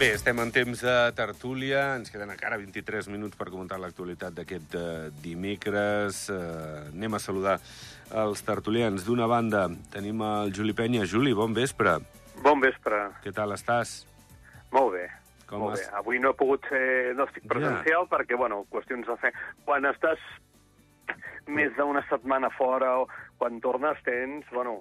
Bé, estem en temps de tertúlia. Ens queden encara 23 minuts per comentar l'actualitat d'aquest uh, dimecres. Uh, anem a saludar els tertulians. D'una banda, tenim el Juli Penya. Juli, bon vespre. Bon vespre. Què tal estàs? Molt bé. Com molt has- bé. Avui no he pogut ser... No estic Ja. presencial perquè, bueno, qüestions de fer... Quan estàs més d'una setmana fora o quan tornes tens, bueno,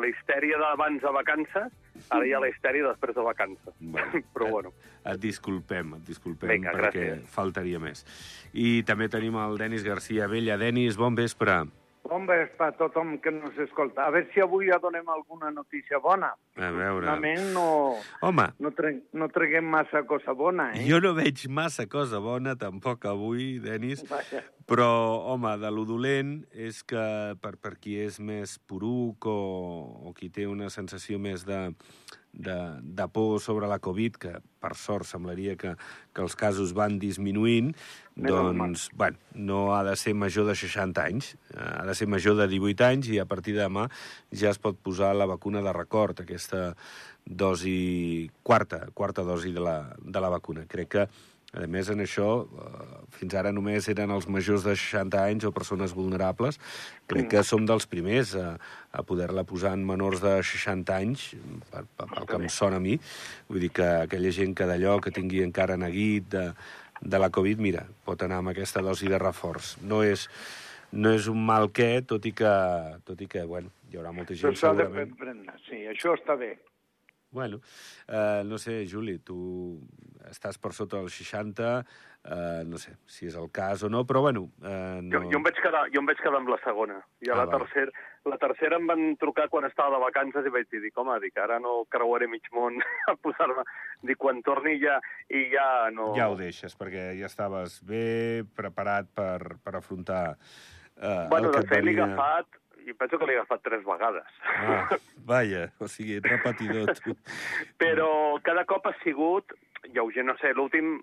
la histèria d'abans de vacances, ara hi ha la histèria després de vacances. Bueno, Però, bueno, Et disculpem, et disculpem, Vinga, perquè gràcies. faltaria més. I també tenim el Denis Garcia Vella. Denis, bon vespre. Bon vespre a tothom que nos escolta. A veure si avui ja donem alguna notícia bona. A veure... Últimament no, Home, no, tre no treguem massa cosa bona, eh? jo no veig massa cosa bona, tampoc avui, Denis, Vaja. Però, home, de lo dolent és que per, per qui és més poruc o, o qui té una sensació més de, de, de por sobre la Covid, que per sort semblaria que, que els casos van disminuint, Menys doncs, bueno, no ha de ser major de 60 anys, eh, ha de ser major de 18 anys i a partir de demà ja es pot posar la vacuna de record, aquesta dosi, quarta, quarta dosi de la, de la vacuna. Crec que a més, en això, eh, fins ara només eren els majors de 60 anys o persones vulnerables. Crec que som dels primers a, a poder-la posar en menors de 60 anys, per, per, pel que em sona a mi. Vull dir que aquella gent que d'allò, que tingui encara neguit de, de la Covid, mira, pot anar amb aquesta dosi de reforç. No és, no és un mal què, tot i que, tot i que bueno, hi haurà molta gent s'ha de segurament... prendre, sí, això està bé. Bueno, eh, no sé, Juli, tu estàs per sota dels 60, eh, no sé si és el cas o no, però bueno... Eh, no... jo, jo, em vaig quedar, jo em vaig quedar amb la segona. I a Ah, la, val. tercera, la tercera em van trucar quan estava de vacances i vaig dir, home, dic, ara no creuaré mig món a posar-me... Dic, quan torni ja... I ja no... Ja ho deixes, perquè ja estaves bé preparat per, per afrontar eh, Bueno, de et fet, l'he agafat, i penso que l'he agafat tres vegades. Ah, vaja, o sigui, repetidor, tu. Però cada cop ha sigut, lleuger, no sé, l'últim...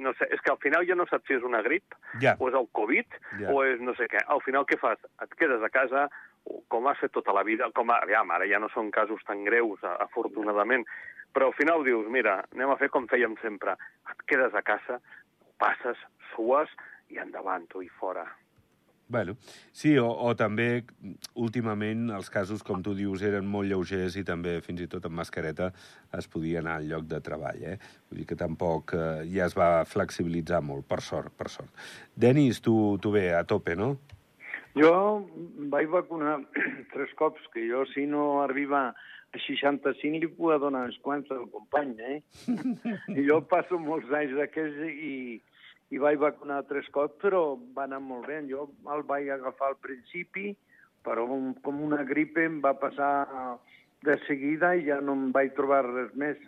No sé, és que al final ja no saps si és una grip, Ja. o és el Covid, Ja. o és no sé què. Al final què fas? Et quedes a casa, com has fet tota la vida, com a, aviam, ara ja no són casos tan greus, afortunadament, però al final dius, mira, anem a fer com fèiem sempre. Et quedes a casa, passes, sues, i endavant, tu i fora. Bueno, sí, o, o també, últimament, els casos, com tu dius, eren molt lleugers i també, fins i tot amb mascareta, es podia anar al lloc de treball, eh? Vull dir que tampoc eh, ja es va flexibilitzar molt, per sort, per sort. Denis, tu, tu bé, a tope, no? Jo vaig vacunar tres cops, que jo si no arriba a 65 li puc donar uns quants al company, eh? I jo passo molts anys d'aquells i, i vaig vacunar tres cops, però va anar molt bé. Jo el vaig agafar al principi, però com, com una gripe em va passar de seguida i ja no em vaig trobar res més.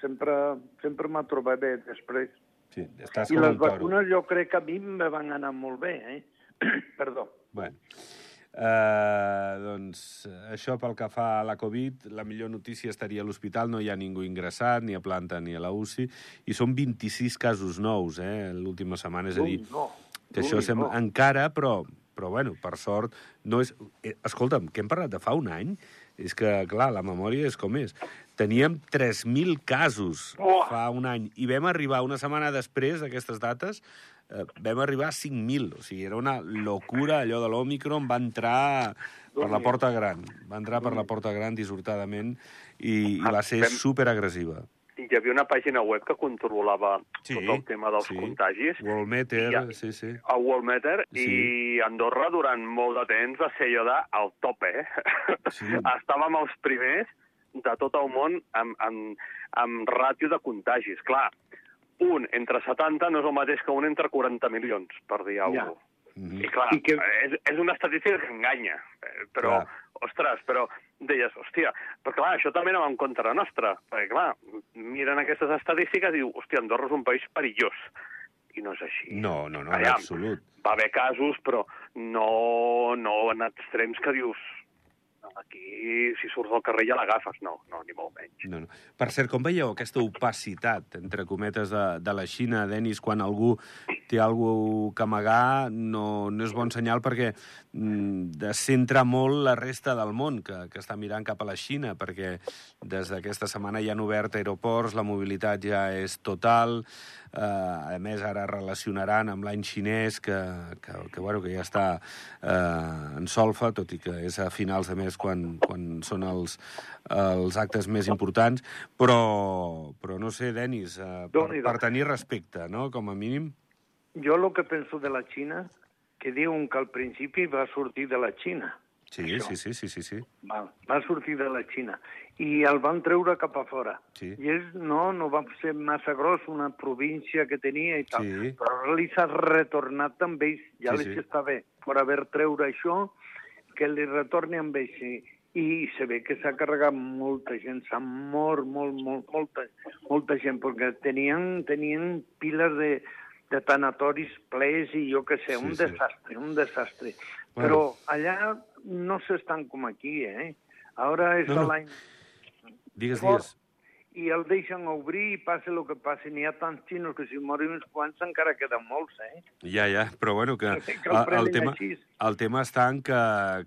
Sempre, sempre m'ha trobat bé després. Sí, estàs I les vacunes jo crec que a mi me van anar molt bé, eh? Perdó. Bueno, uh, doncs això pel que fa a la Covid, la millor notícia estaria a l'hospital, no hi ha ningú ingressat, ni a planta ni a la UCI, i són 26 casos nous, eh, l'última setmana, és a dir, Ui, no. que això Ui, sembla... no. Encara, però, però bueno, per sort, no és... Eh, escolta'm, que hem parlat de fa un any? És que, clar, la memòria és com és. Teníem 3.000 casos Oh! fa un any i vam arribar una setmana després d'aquestes dates eh, vam arribar a 5.000. O sigui, era una locura allò de l'Omicron. Va entrar per la porta gran. Va entrar per la porta gran dissortadament i, i va ser superagressiva. Hi havia una pàgina web que controlava Sí, tot el tema dels sí. contagis, Worldmeter, Ja. sí, sí. a Worldmeter Sí. i Andorra durant molt de temps va ser allò de al tope, eh? Sí. Estàvem els primers de tot el món amb, amb, amb ràtio de contagis. Clar, un entre 70 no és el mateix que un entre 40 milions, per dir Ja. alguna cosa. Mhm. I clar, I que- és, és una estadística que enganya, eh, però, Clar. ostres, però deies, hòstia, però clar, això també anava en contra nostra, perquè clar, miren aquestes estadístiques i diu, hòstia, Andorra és un país perillós. I no és així. No, no, no, en Aviam, absolut. Va haver casos, però no, no en extrems que dius, aquí, si surts al carrer ja l'agafes. No, no, ni molt menys. No, no. Per cert, com veieu aquesta opacitat, entre cometes, de, de la Xina, Denis, quan algú té alguna que amagar, no, no és bon senyal perquè mm, descentra molt la resta del món que, que està mirant cap a la Xina, perquè des d'aquesta setmana ja han obert aeroports, la mobilitat ja és total, eh, a més ara relacionaran amb l'any xinès que, que, que, bueno, que ja està eh, en solfa, tot i que és a finals de mes quan, quan són els, els actes més importants, però, però no sé, Denis, eh, per, per tenir respecte, no?, com a mínim. Jo el que penso de la Xina, que diuen que al principi va sortir de la Xina. Sí, això. sí, sí, sí, sí, sí. Va, va sortir de la Xina i el van treure cap a fora. Sí. I ells no, no va ser massa gros, una província que tenia i tal, Sí. però li s'ha retornat amb ells, ja Sí, sí, sí. sí. està bé, per haver treure això, que li retorni amb ells. I, i se ve que s'ha carregat molta gent, s'ha mort molt, molt, molta, molta gent, perquè tenien, tenien piles de, de tanatoris plens i jo què sé, Sí, un sí. desastre, un desastre. Bueno. Però allà no s'estan com aquí, eh? Ara és No, no. l'any Digues, digues. I el deixen obrir i passa el que passi. N'hi ha tants xinos que si moren uns quants encara queden molts, eh? Ja, ja, però bueno, que, Que el el, tema, així. el tema està en que,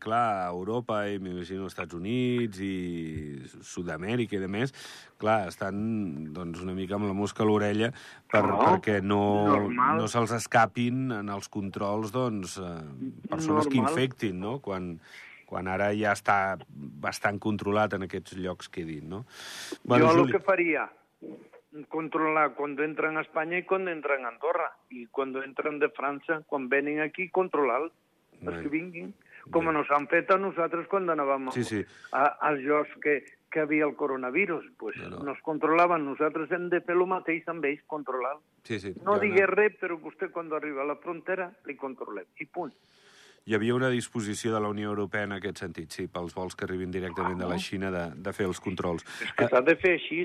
clar, Europa i m'imagino els Estats Units i Sud-amèrica i de més, clar, estan doncs, una mica amb la mosca a l'orella per, No, perquè no, normal. no se'ls escapin en els controls doncs, eh, persones que Normal. infectin, no?, quan, quan ara ja està bastant controlat en aquests llocs que he dit, no? jo el Juli, que faria, controlar cuando entran a España y cuando entran a Andorra. Y cuando entran de França, quan venen aquí, controlar els que vinguin. Com nos han fet a nosaltres quan anàvem Sí, sí. A, als llocs que, que havia el coronavirus. Pues No, no. nos controlaven. Nosaltres hem de fer el mateix amb ells, controlar. sí, sí, No ha digués res, però vostè quan arriba a la frontera li controlem. I punt. Hi havia una disposició de la Unió Europea en aquest sentit, sí, pels vols que arribin directament de la Xina de, de fer els controls. És que s'ha de fer així.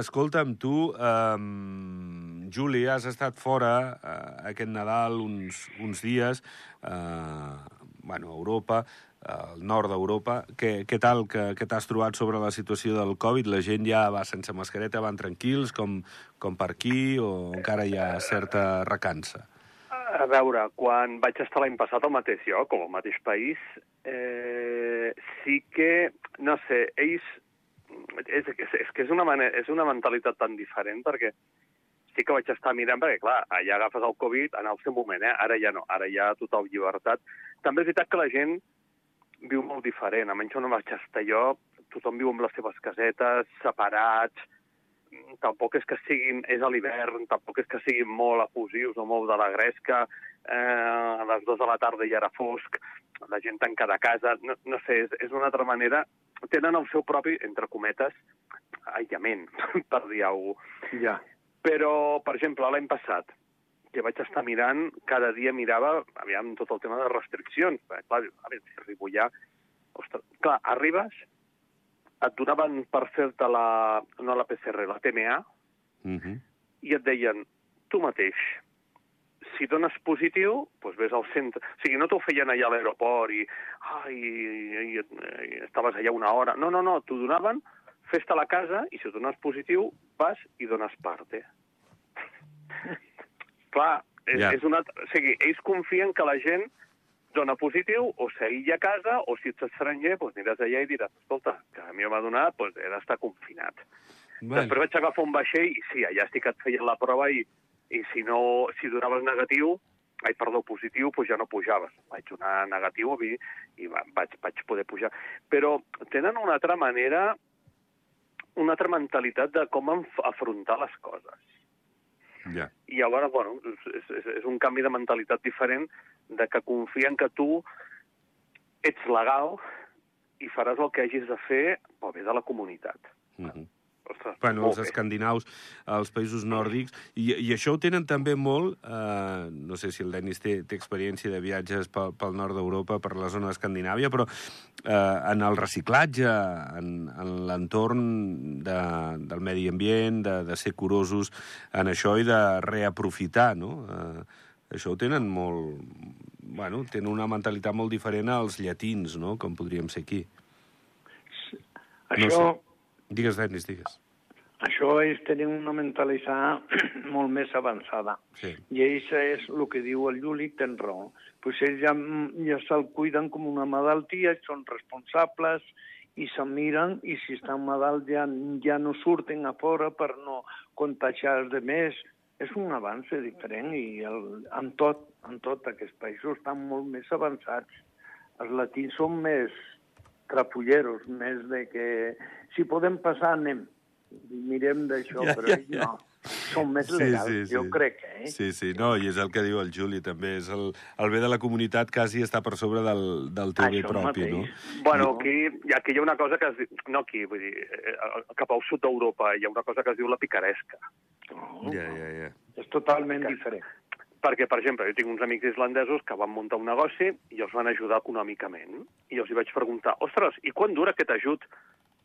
Escolta'm, tu, um, Juli, has estat fora uh, aquest Nadal uns, uns dies, uh, bueno, a Europa, al nord d'Europa. Què, què tal, que, que t'has trobat sobre la situació del Covid? La gent ja va sense mascareta, van tranquils, com, com per aquí, o encara hi ha certa recança? A veure, quan vaig estar l'any passat al mateix lloc, o al mateix país, eh, sí que, no sé, ells... És, és, és que és una, manera, és una mentalitat tan diferent, perquè sí que vaig estar mirant, perquè, clar, allà agafes el Covid en el seu moment, eh? ara ja no, ara ja total llibertat. També és veritat que la gent viu molt diferent, almenys on vaig estar jo, tothom viu amb les seves casetes, separats, tampoc és que siguin, és a l'hivern, tampoc és que siguin molt efusius o molt de la gresca, eh, a les dues de la tarda ja era fosc, la gent tancada a casa, no, no sé, és, és una altra manera, tenen el seu propi, entre cometes, aïllament, per dir alguna cosa. Ja. Però, per exemple, l'any passat, que vaig estar mirant, cada dia mirava, aviam, tot el tema de restriccions. Perquè, clar, a veure, si arribo ja... Ostres, clar, arribes, et donaven per fer-te la, no la PCR, la TMA, Uh -huh. i et deien, tu mateix, si dones positiu, doncs ves al centre. O sigui, no t'ho feien allà a l'aeroport i, ai, i, i, i estaves allà una hora. No, no, no, t'ho donaven, fes-te a la casa i si dones positiu, vas i dones parte. Clar, és, Ja. és una... O sigui, ells confien que la gent dona positiu o s'aïlla a casa o si ets estranger, doncs aniràs allà i diràs, escolta, que a mi m'ha donat, doncs he d'estar confinat. Bueno. Després vaig agafar un vaixell i sí, allà sí que et feien la prova i, i si no, si donaves negatiu, ai, perdó, positiu, doncs ja no pujaves. Vaig donar negatiu i, i va, vaig, vaig poder pujar. Però tenen una altra manera, una altra mentalitat de com afrontar les coses. Ja. I alhora, bueno, és, és, és un canvi de mentalitat diferent de que confien que tu ets legal i faràs el que hagis de fer pel bé de la comunitat. Uh -huh. Ostres, Bueno, els bé. escandinaus, els països nòrdics, i, i això ho tenen també molt, eh, no sé si el Denis té, té experiència de viatges pel, pel nord d'Europa, per la zona d'Escandinàvia, però eh, en el reciclatge, en, en l'entorn de, del medi ambient, de, de ser curosos en això i de reaprofitar, no? Eh, això ho tenen molt... Bueno, tenen una mentalitat molt diferent als llatins, no?, com podríem ser aquí. Això, No sé. Digues, Denis, digues. Això és tenir una mentalitat molt més avançada. Sí. I ells és el que diu el Juli, tens raó. Pues ells ja, ja se'l cuiden com una malaltia, són responsables i se'n miren i si estan malalts ja, ja no surten a fora per no contagiar els demés. És un avanç diferent i el, en tot, en tot aquests països estan molt més avançats. Els latins són més trapulleros, més de que si podem passar anem, mirem d'això, Ja, però ja, ja. no. Són més legals, jo crec, eh? Sí, sí, no, i és el que diu el Juli, també. És el, el bé de la comunitat quasi està per sobre del, del teu bé Això propi, mateix. no? Bueno, No. aquí, aquí hi ha una cosa que es diu... No aquí, vull dir, eh, cap al sud d'Europa hi ha una cosa que es diu la picaresca. No, Ja, ja, ja. És totalment diferent. Perquè, per exemple, jo tinc uns amics islandesos que van muntar un negoci i els van ajudar econòmicament. I els hi vaig preguntar, ostres, i quan dura aquest ajut?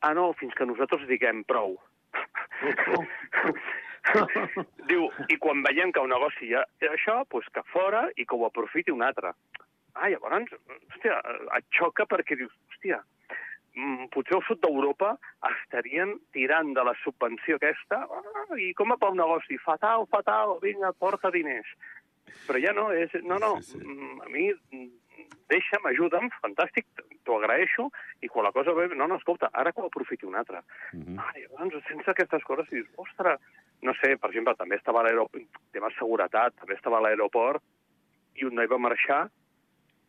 Ah, no, fins que nosaltres diguem prou. Diu, i quan veiem que un negoci hi ha això, doncs que fora i que ho aprofiti un altre. Ah, llavors, hòstia, et xoca perquè dius, hòstia, mm, potser al sud d'Europa estarien tirant de la subvenció aquesta ah, i com a pel negoci, fatal, fatal, vinga, porta diners. Però ja no, és, no, no, Sí, sí. mm, a mi mm, deixa'm, ajuda'm, fantàstic, t'ho agraeixo, i quan la cosa ve, no, no, escolta, ara que ho aprofiti un altre. Mhm. Ah, llavors, sense aquestes coses, dius, ostres, no sé, per exemple, també estava a l'aeroport, tema seguretat, també estava a l'aeroport, i un noi va marxar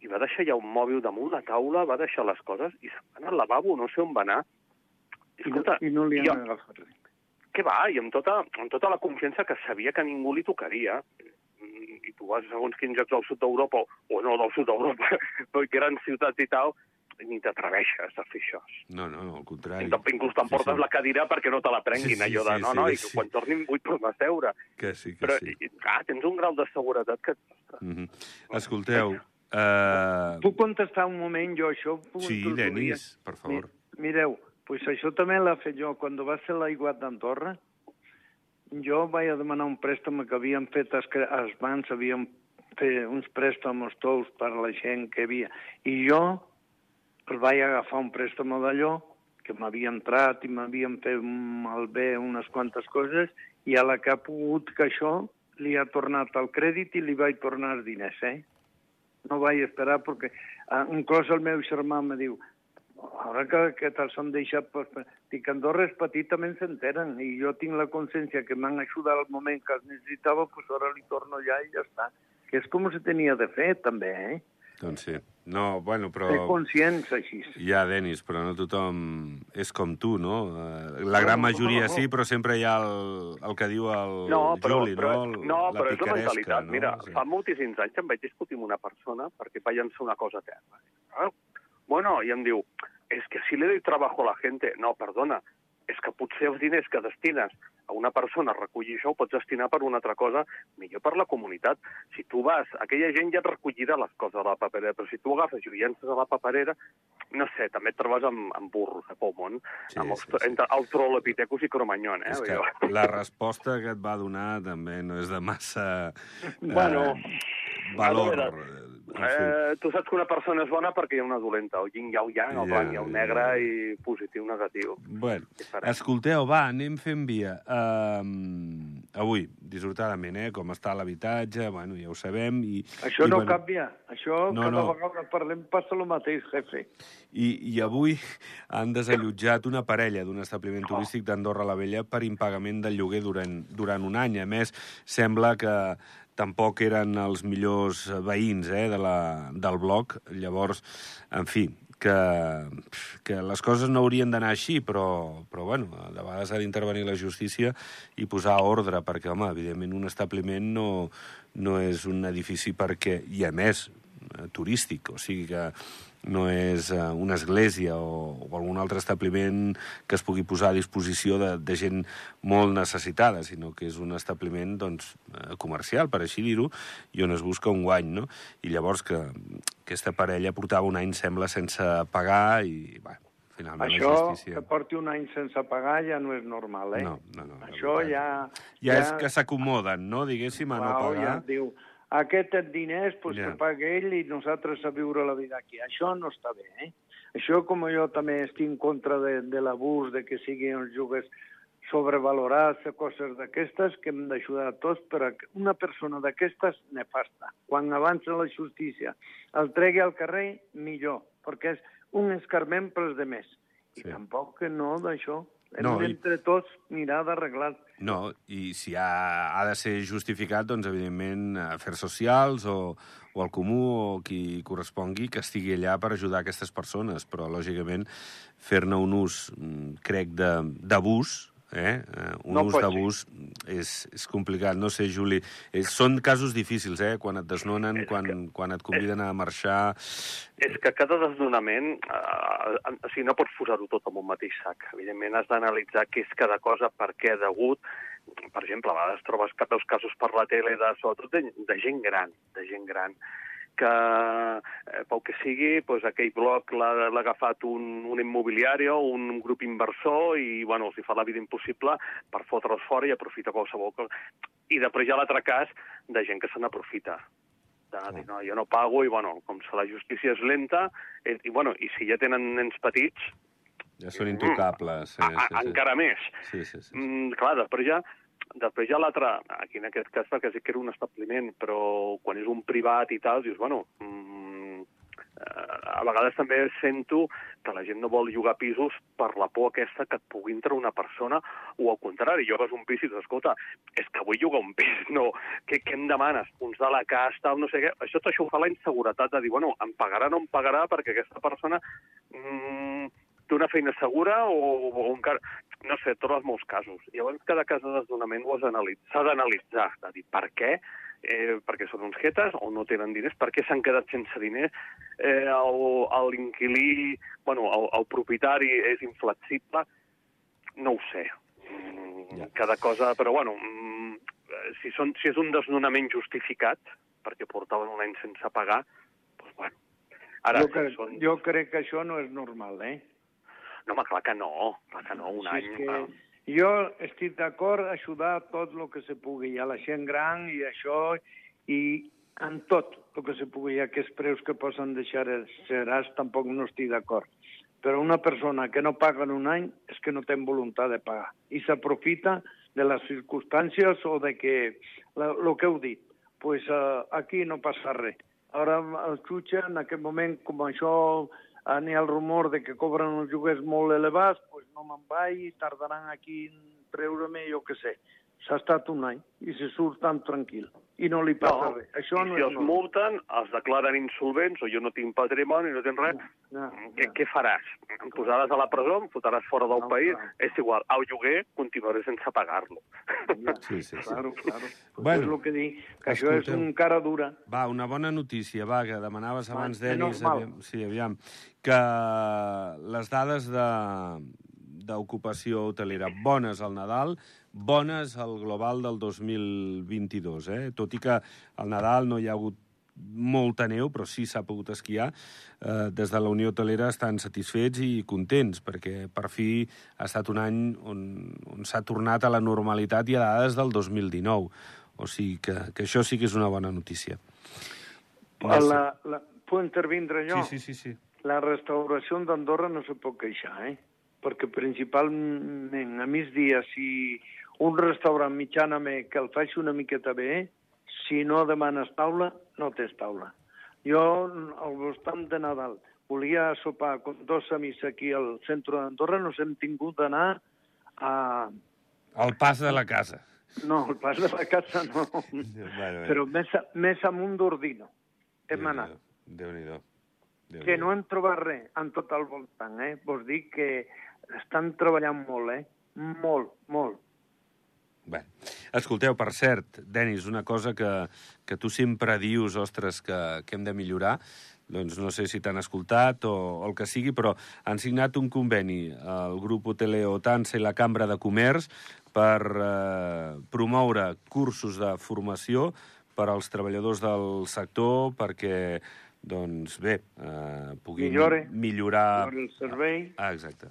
i va deixar ja un mòbil damunt la taula, va deixar les coses i se'n va anar al lavabo, no sé on va anar. I no, Escolta, I no li han agafat res. què va? I amb tota, amb tota la confiança que sabia que ningú li tocaria. Mm, I tu vas a segons quins llocs del sud d'Europa, o no del sud d'Europa, grans ciutats i tal, ni t'atreveixes a fer això. No, no, al contrari. Inclús t'emportes Sí, sí. la cadira perquè no te la prenguin, Sí, sí, allò de, sí, no, sí, no, i sí. que quan tornin vull tornar a seure. Que sí, que Però, sí. i, clar, tens un grau de seguretat que... ostres, Mhm. Escolteu, eh, Puc contestar un moment jo això? Puc sí? Denis, per favor. Mi- Mireu, pues això també l'ha fet jo. Quan va ser l'aiguat d'Andorra, jo vaig a demanar un préstec que havien fet els, els bancs, havien fet uns préstamos tous per a la gent que havia. I jo el vaig agafar un préstec d'allò que m'havia entrat i m'havien fet malbé unes quantes coses i a la que ha pogut que això li ha tornat el crèdit i li vaig tornar els diners, eh? No vaig esperar perquè ah, inclús el meu germà me diu ara que, que te'ls han deixat, pues, dic, Andorra és petit, també s'enteren, i jo tinc la consciència que m'han ajudat al moment que els necessitava, pues ara li torno ja i ja està. Que és com se tenia de fer, també, eh? Doncs sí. No, bueno, però... Ser conscients, així. Ja, Denis, però no tothom és com tu, no? Eh, La gran majoria sí, però sempre hi ha el, el que diu el No, però, Juli, però, no? El- no, la però és la mentalitat. no? Mira, Sí. fa moltíssims anys em vaig discutir amb una persona perquè va llançar una cosa a terra. Ah, bueno, i em diu, és que si le doy trabajo a la gente... No, perdona, és que potser els diners que destines a una persona a recollir això ho pots destinar per una altra cosa, millor per la comunitat. Si tu vas, aquella gent ja et recollirà les coses a la paperera, però si tu agafes i ho llences a la paperera, no sé, també et trobes amb, amb burros a món, Sí, amb els, sí, sí. entre Australopithecus i Cromagnon, eh? És que la resposta que et va donar també no és de massa Bueno, eh, valor. Eh, fi. Eh, tu saps que una persona és bona perquè hi ha una dolenta, el yin el yang, el blanc i el negre, i positiu, negatiu. Bueno, escolteu, va, anem fent via. Um, avui, dissortadament, eh, com està l'habitatge, bueno, ja ho sabem. I, Això i, no bueno, canvia. Això, No, cada no. vegada que parlem, passa el mateix, jefe. I, I avui han desallotjat una parella d'un establiment Oh. turístic d'Andorra la Vella per impagament del lloguer durant, durant un any. A més, sembla que tampoc eren els millors veïns eh, de la, del bloc. Llavors, en fi, que, que les coses no haurien d'anar així, però, però bueno, de vegades ha d'intervenir la justícia i posar ordre, perquè, home, evidentment un establiment no, no és un edifici perquè, i a més, turístic, o sigui que no és eh, una església o, o algun altre establiment que es pugui posar a disposició de, de gent molt necessitada, sinó que és un establiment doncs, eh, comercial, per així dir-ho, i on es busca un guany, no? I llavors que aquesta parella portava un any, sembla, sense pagar i, bueno, finalment Això, justícia... que porti un any sense pagar, ja no és normal, eh? No, no, no. Això veritat. ja... Ja, és que s'acomoden, no?, diguéssim, a no pagar. ja diu, aquest diners, doncs Ja. que pague ell i nosaltres a viure la vida aquí. Això no està bé, eh? Això, com jo també estic en contra de, de l'abús, de que siguin els joves sobrevalorar coses d'aquestes que hem d'ajudar a tots, però una persona d'aquestes nefasta. Quan avança la justícia el tregui al carrer, millor, perquè és un escarment per als demés. I Sí. tampoc que no d'això. Hem No, no, i- entre tots mirar d'arreglar. No, i si ha, ha de ser justificat, doncs, evidentment, afers socials o, o el comú o qui correspongui que estigui allà per ajudar aquestes persones, però, lògicament, fer-ne un ús, mm, crec, de- d'abús, eh? eh, un No ús d'abús és, és complicat. No sé, Juli, és, són casos difícils, eh? Quan et desnonen, És quan, que- quan et conviden a marxar... És que cada desnonament, eh, o sigui, no pots posar-ho tot en un mateix sac. Evidentment has d'analitzar què és cada cosa, per què ha degut. Per exemple, a vegades trobes cap dels casos per la tele, de, sobretot de, de gent gran, de gent gran, que eh, pel que sigui, doncs, aquell bloc l'ha agafat un, un immobiliari o un grup inversor i bueno, els hi fa la vida impossible per fotre'ls fora i aprofita qualsevol cosa. I després hi ha l'altre cas de gent que se n'aprofita de dir, no, jo no pago i, bueno, com que la justícia és lenta, i, i, bueno, i si ja tenen nens petits, Ja són intocables. Sí, a, sí, a, sí. encara més. Sí, sí, sí. Mm, clar, després ja, després hi ha l'altre, aquí en aquest cas perquè sí que era un establiment, però quan és un privat i tal, dius, bueno, mm, eh, a vegades també sento que la gent no vol llogar pisos per la por aquesta que et pugui entrar una persona, o al contrari, llogues un pis i dius, escolta, és que vull llogar un pis, no, què, què em demanes? Punts de la cas, tal, no sé què. Això, tot això ho fa la inseguretat de dir, bueno, em pagarà o no em pagarà perquè aquesta persona mm, té una feina segura o, o encara... No sé, trobes molts casos. Llavors, cada cas de desnonament d'analitzar. S'ha d'analitzar, de dir per què, eh, perquè són uns jetes o no tenen diners, per què s'han quedat sense diners, eh, l'inquilí, bueno, el, el propietari és inflexible, no ho sé. Mm, Ja. Cada cosa, però bueno, mm, eh, si, són, si és un desnonament justificat, perquè portaven un any sense pagar, doncs bueno. Ara, jo, crec, són... jo crec que això no és normal, eh? No, home, clar que no, clar que no, un Si any... que jo estic d'acord a ajudar tot el que se pugui, a la gent gran i això, i en tot el que se pugui, aquests preus que posen deixar seràs, tampoc no estic d'acord. Però una persona que no paga en un any és que no té voluntat de pagar i s'aprofita de les circumstàncies o de que, el que heu dit, pues, uh, aquí no passa res. Ara el jutge, en aquest moment, com això n'hi ha el rumor de que cobren uns lloguers molt elevats, pues no me'n vaig tardaran aquí en treure-me, jo què sé. S'ha estat un any i se surt tan tranquil i no li passa No, res. Això I no si és els normal. multen, els declaren insolvents, o jo no tinc patrimoni, no tinc res, No, què, no. què faràs? Em posaràs a la presó, em fotràs fora del No, país, clar. és igual, al lloguer continuaré sense pagar-lo. Ja, Sí, sí, sí. Claro, claro. Pues Bueno, és el que dic, que això és un cara dura. Va, una bona notícia, va, que demanaves abans, Denis, aviam, sí, aviam, que les dades de d'ocupació hotelera bones al Nadal, bones al global del 2022, eh? tot i que al Nadal no hi ha hagut molta neu, però sí s'ha pogut esquiar. Eh, des de la Unió Hotelera estan satisfets i contents, perquè per fi ha estat un any on, on s'ha tornat a la normalitat i a dades del 2019. O sigui que, que això sí que és una bona notícia. A la, la, puc intervindre jo? Sí, sí, sí, sí. La restauració d'Andorra no se pot queixar, eh? Perquè principalment a migdia, si un restaurant mitjanament que el faci una miqueta bé, si no demanes taula, no tens taula. Jo, al voltant de Nadal, volia sopar amb dos amics aquí al centre d'Andorra, nos hem tingut d'anar a... El pas de la casa. No, el pas de la casa no, Bueno, però més, a- més amunt d'Ordino. Hem anat. Déu-n'hi-do. Déu que no hem trobat res en tot el voltant, eh? Vos dic que estan treballant molt, eh? Molt, molt. Escolteu, per cert, Denis, una cosa que, que tu sempre dius, ostres, que, que hem de millorar, doncs no sé si t'han escoltat o, o el que sigui, però han signat un conveni el grup hoteler Otansa i la Cambra de Comerç per eh, promoure cursos de formació per als treballadors del sector perquè, doncs bé, eh, puguin Millore. millorar... Per el servei. Ah, exacte.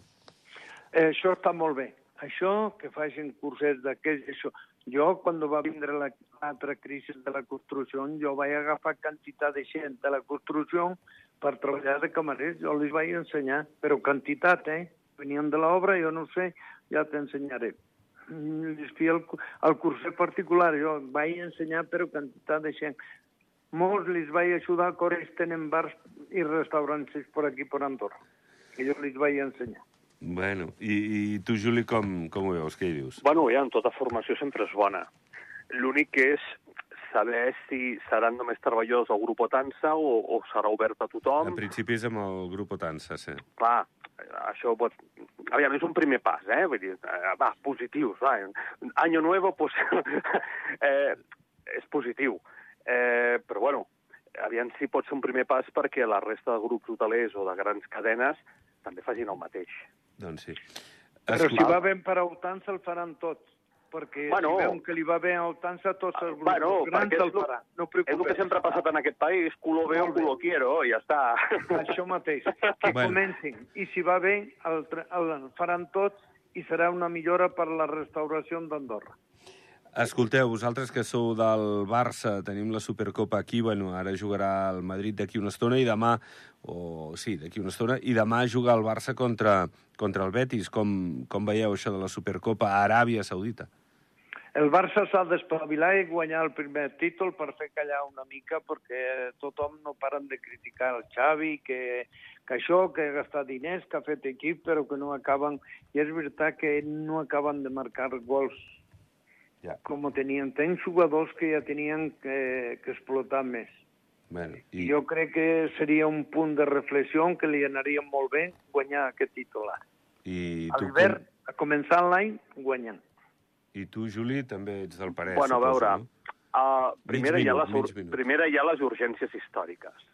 Eh, això està molt bé. Això, que facin cursets d'aquests, això. Jo, quan va vindre la- l'altra crisi de la construcció, jo vaig agafar quantitat de gent de la construcció per treballar de camarers. Jo els vaig ensenyar, però quantitat, eh? Venien de l'obra, jo no sé, ja t'ensenyaré. feia el, cu- el curset particular. Jo vaig ensenyar, però quantitat de gent. Molts li vaig ajudar, que ara tenen bars i restaurants per aquí, per Andorra. I jo li vaig ensenyar. Bueno, i, i tu, Juli, com, com ho veus? Què hi dius? Bueno, ja, tota formació sempre és bona. L'únic que és saber si seran només treballadors del grup Otansa o, o serà obert a tothom. En principi és amb el grup Otansa, sí. Clar, això pot... Aviam, és un primer pas, eh? Vull dir, eh, va, positius, va. Año nuevo, pues... eh, és positiu. Eh, però, bueno, aviam si pot ser un primer pas perquè la resta de grups hotelers o de grans cadenes també facin el mateix. Doncs sí. Però si va bé per a el faran tots. Perquè Bueno. si veuen que li va bé a Otansa, tots els grups Bueno, grans el lo- faran. No És el que sempre ha passat en aquest país, culo veo, culo quiero, i ja està. Això mateix, que Bueno. comencin. I si va bé, el, el faran tots i serà una millora per la restauració d'Andorra. Escolteu, vosaltres que sou del Barça, tenim la Supercopa aquí, bueno, ara jugarà el Madrid d'aquí una estona i demà, o sí, d'aquí una estona, i demà juga el Barça contra, contra el Betis. Com, com veieu això de la Supercopa a Aràbia Saudita? El Barça s'ha d'espavilar i guanyar el primer títol per fer callar una mica, perquè tothom no paren de criticar el Xavi, que, que això, que ha gastat diners, que ha fet equip, però que no acaben... I és veritat que no acaben de marcar gols Ja. com tenien. Tenen jugadors que ja tenien que, que explotar més. Bueno, I i, jo crec que seria un punt de reflexió que li anaria molt bé guanyar aquest titular. i, A tu, l'hivern, a començar l'any, guanyant. i tu, Juli, també ets del parer, bueno, a veure, no? uh, primera, Mig hi ha minut, les, minut. primera hi ha les urgències històriques.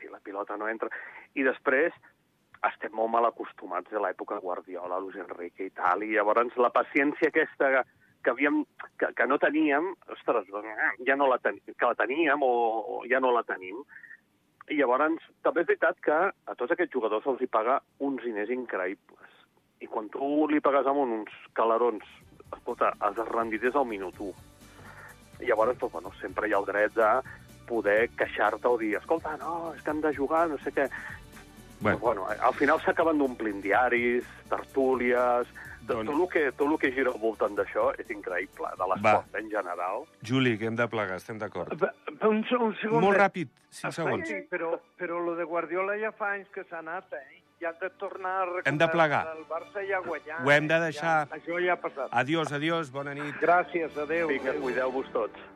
Si la pilota no entra... I després estem molt mal acostumats a l'època Guardiola, Luis Enrique i tal, i llavors la paciència aquesta que havíem, que, que no teníem, ostres, ja no la, ten, que la teníem o, o ja no la tenim. I llavors, també és veritat que a tots aquests jugadors se'ls hi paga uns diners increïbles. I quan tu li pagues amb uns calarons, escolta, els rendides al minut 1. I llavors, doncs, bueno, sempre hi ha el dret de poder queixar-te o dir, escolta, no, és que hem de jugar, no sé què. Bueno, Bueno, bueno al final s'acaben d'omplint diaris, tertúlies, Doncs- tot, el que, tot el que gira al voltant d'això és increïble, de l'esport en general. Juli, que hem de plegar, estem d'acord. Un, un segon. Molt ràpid, 5 Està segons. aquí, però, però lo de Guardiola ja fa anys que s'ha anat, eh? Ja hem de tornar a recordar Hem de plegar. El Barça ja ha guanyat. Ho hem de eh? deixar. Ja, això ja ha passat. Adiós, adiós, bona nit. Gràcies, adeu. Vinga, cuideu-vos tots.